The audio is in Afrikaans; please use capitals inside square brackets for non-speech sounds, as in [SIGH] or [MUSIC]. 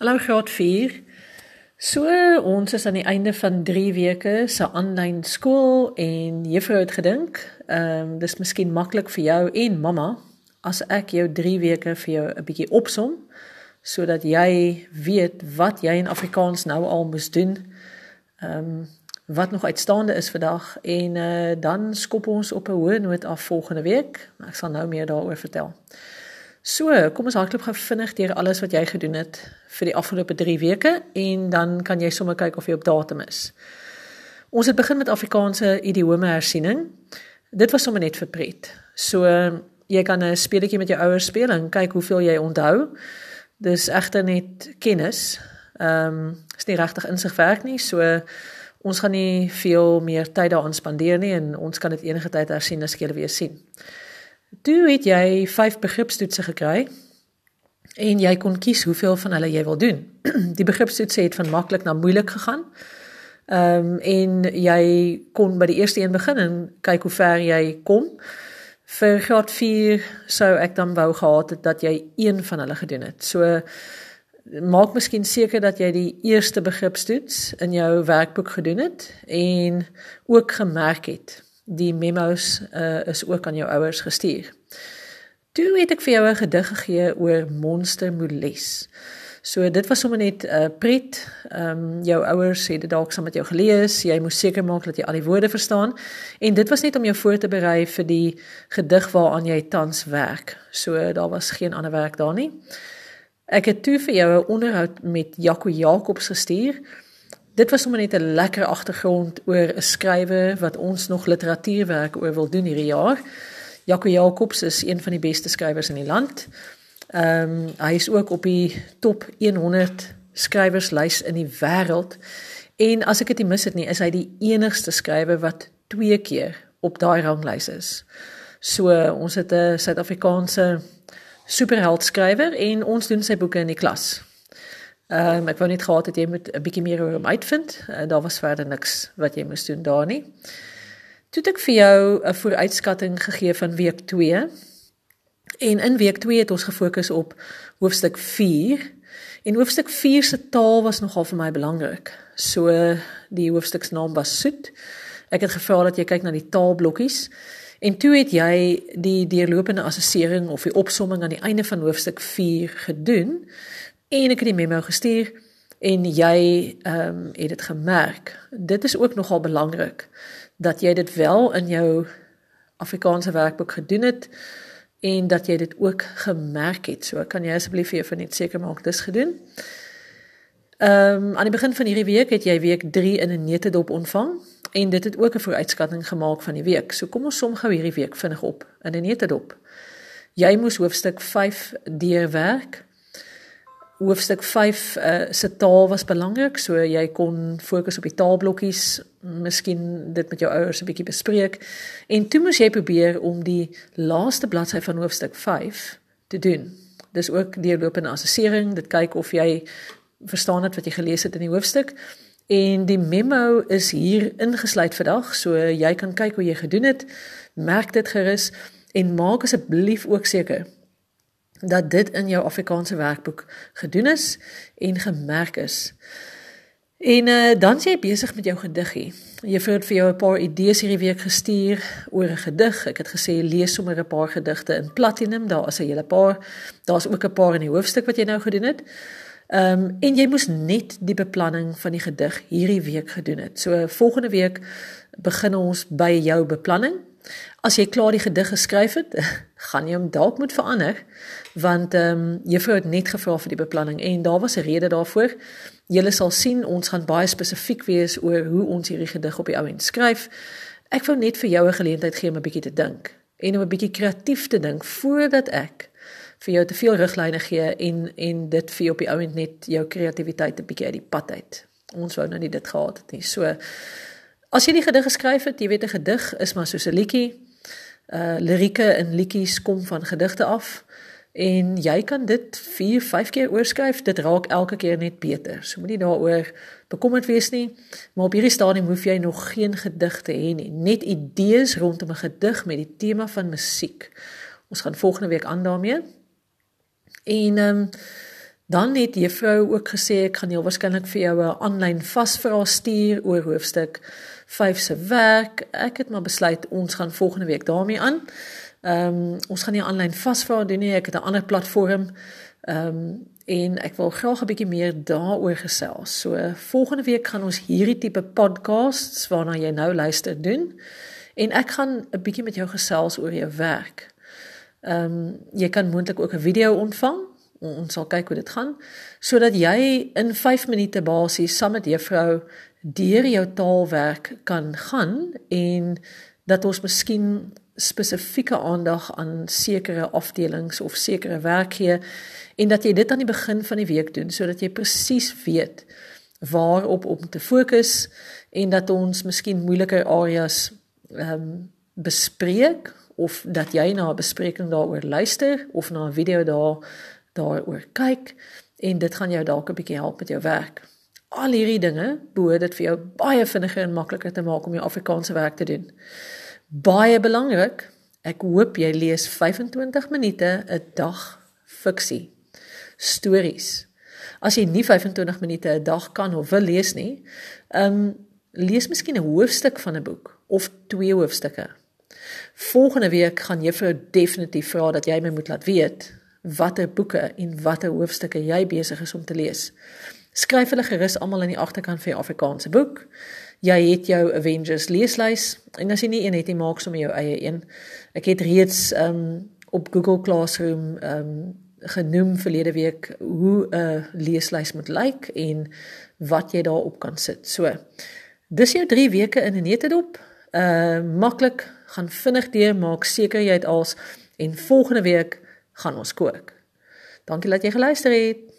Hallo graad 4. So ons is aan die einde van 3 weke se aanlyn skool en juffrou het gedink, ehm um, dis miskien maklik vir jou en mamma as ek jou 3 weke vir jou 'n bietjie opsom sodat jy weet wat jy in Afrikaans nou al moet doen. Ehm um, wat nog uitstaande is vandag en uh, dan skop ons op 'n hoë noot af volgende week. Ek sal nou meer daaroor vertel. So, kom ons hardloop gou vinnig deur alles wat jy gedoen het vir die afgelope 3 weke en dan kan jy sommer kyk of jy op datum is. Ons het begin met Afrikaanse idiome hersiening. Dit was sommer net vir pret. So, jy kan 'n speletjie met jou ouers speel en kyk hoeveel jy onthou. Dis egter net kennis. Ehm, um, is nie regtig insig werk nie. So, ons gaan nie veel meer tyd daaraan spandeer nie en ons kan dit enige tyd hersien as jy weer sien. Toe het jy 5 begripstoetse gekry en jy kon kies hoeveel van hulle jy wil doen. [CLEARS THROAT] Die begripstoetse het van maklik na moeilik gegaan. Ehm um, en jy kon by die eerste een begin en kyk hoe ver jy kom. Vir graad 4 sou ek dan wou gehad het dat jy een van hulle gedoen het. So maak miskien seker dat jy die eerste begripstoets in jou werkboek gedoen het en ook gemerk het die memos uh, is ook aan jou ouers gestuur. Toe het ek vir jou 'n gedig gegee oor monster moles. So dit was sommer net 'n uh, pret. Ehm um, jou ouers het dit dalk saam met jou gelees. Jy moes seker maak dat jy al die woorde verstaan en dit was net om jou voor te berei vir die gedig waaraan jy tans werk. So daar was geen ander werk daar nie. Ek het toe vir jou 'n onderhoud met Jaco Jacobs gestuur. Dit was sommer net 'n lekker agtergrond oor 'n skrywer wat ons nog literatuurwerk oor wil doen hierdie jaar. Jaco Jacobs is een van die beste skrywers in die land. Ehm um, hy is ook op die top 100 skrywerslys in die wêreld. En as ek dit mis het nie, is hy die enigste skrywer wat twee keer op daai ranglys is. So ons het 'n Suid-Afrikaanse superheld skrywer en ons doen sy boeke in die klas. Ehm um, ek wou net gehad het jy moet 'n bietjie meer oor hom uitvind. Uh, daar was verder niks wat jy moes doen daar nie. Toe ek vir jou 'n vooruitskatting gegee van week 2. En in week 2 het ons gefokus op hoofstuk 4. En hoofstuk 4 se taal was nogal vir my belangrik. So die hoofstuk se naam was soet. Ek het gevra dat jy kyk na die taalblokkies. En toe het jy die deurlopende assessering of die opsomming aan die einde van hoofstuk 4 gedoen en ek het die memo gestuur en jy ehm um, het dit gemerk. Dit is ook nogal belangrik dat jy dit wel in jou Afrikaanse werkboek gedoen het en dat jy dit ook gemerk het. So kan jy asseblief vir jou net seker maak dis gedoen. Ehm um, aan die begin van hierdie week het jy week 3 in 'n netedop ontvang en dit het ook 'n vooruitskatting gemaak van die week. So kom ons som gou hierdie week vinnig op in 'n netedop. Jy moes hoofstuk 5 deurwerk hoofstuk 5 uh, eh, se taal was belangrik, so jy kon fokus op die taalblokkies, miskien dit met jou ouers 'n bietjie bespreek. En toe moes jy probeer om die laaste bladsy van hoofstuk 5 te doen. Dis ook deurlopende assessering, dit kyk of jy verstaan het wat jy gelees het in die hoofstuk. En die memo is hier ingesluit vandag, so jy kan kyk hoe jy gedoen het. Merk dit gerus en maak asseblief ook seker dat dit in jou Afrikaanse werkboek gedoen is en gemerk is. En uh, dan sê jy besig met jou gediggie. Jy het vir jou 'n paar idees hierdie week gestuur oor 'n gedig. Ek het gesê lees sommer 'n paar gedigte in Platinum. Daar is 'n hele paar. Daar's ook 'n paar in die hoofstuk wat jy nou gedoen het. Ehm um, en jy moes net die beplanning van die gedig hierdie week gedoen het. So volgende week begin ons by jou beplanning As jy klaar die gedig geskryf het, [LAUGHS] gaan jy hom dalk moet verander want ehm um, juffrou het net gevra vir die beplanning en daar was 'n rede daarvoor. Julle sal sien ons gaan baie spesifiek wees oor hoe ons hierdie gedig op die ou end skryf. Ek wou net vir jou 'n geleentheid gee om 'n bietjie te dink en om 'n bietjie kreatief te dink voordat ek vir jou te veel riglyne gee en en dit vir jou op die ou end net jou kreatiwiteit 'n bietjie uit die pad uit. Ons wou nou nie dit gehad het nie. So As jy die gedig geskryf het, jy weet 'n gedig is maar soos 'n liedjie. Uh lirieke en liedjies kom van gedigte af en jy kan dit 4, 5 keer oorskryf. Dit raak elke keer net beter. So moenie daaroor bekommerd wees nie. Maar op hierdie stadium hoef jy nog geen gedigte hê nie. Net idees rondom 'n gedig met die tema van musiek. Ons gaan volgende week aan daarmee. En ehm um, Dan het juffrou ook gesê ek gaan jou waarskynlik vir jou 'n aanlyn vasvra stuur oor hoofstuk 5 se werk. Ek het maar besluit ons gaan volgende week daarmee aan. Ehm um, ons gaan nie aanlyn vasvra doen nie. Ek het 'n ander platform. Ehm um, en ek wil graag 'n bietjie meer daaroor gesels. So volgende week gaan ons hierdie tipe podcasts waarna jy nou luister doen en ek gaan 'n bietjie met jou gesels oor jou werk. Ehm um, jy kan moontlik ook 'n video ontvang. Ons sal kyk hoe dit gaan sodat jy in 5 minute basies saam met juffrou deur jou taalwerk kan gaan en dat ons miskien spesifieke aandag aan sekere afdelings of sekere werk gee en dat jy dit aan die begin van die week doen sodat jy presies weet waarop om te fokus en dat ons miskien moeiliker areas ehm um, bespreek of dat jy na 'n bespreking daaroor luister of na 'n video daar daaroor kyk en dit gaan jou dalk 'n bietjie help met jou werk. Al hierdie dinge behoort dit vir jou baie vinniger en makliker te maak om jou Afrikaanse werk te doen. Baie belangrik, ek hoop jy lees 25 minute 'n dag fiksie stories. As jy nie 25 minute 'n dag kan of wil lees nie, ehm um, lees miskien 'n hoofstuk van 'n boek of twee hoofstukke. Volgende week gaan juffrou definitief vra dat jy my moet laat weet watter boeke en watter hoofstukke jy besig is om te lees. Skryf hulle gerus almal aan die agterkant van jou Afrikaanse boek. Jy het jou Avengers leeslys en as jy nie een het nie, maak sommer jou eie een. Ek het reeds um, op Google Classroom um, genoem verlede week hoe 'n leeslys moet lyk en wat jy daarop kan sit. So. Dis jou 3 weke in 'n netedop. Uh maklik, gaan vinnig deur, maak seker jy het als en volgende week gaan ons kook. Dankie dat jy geluister het.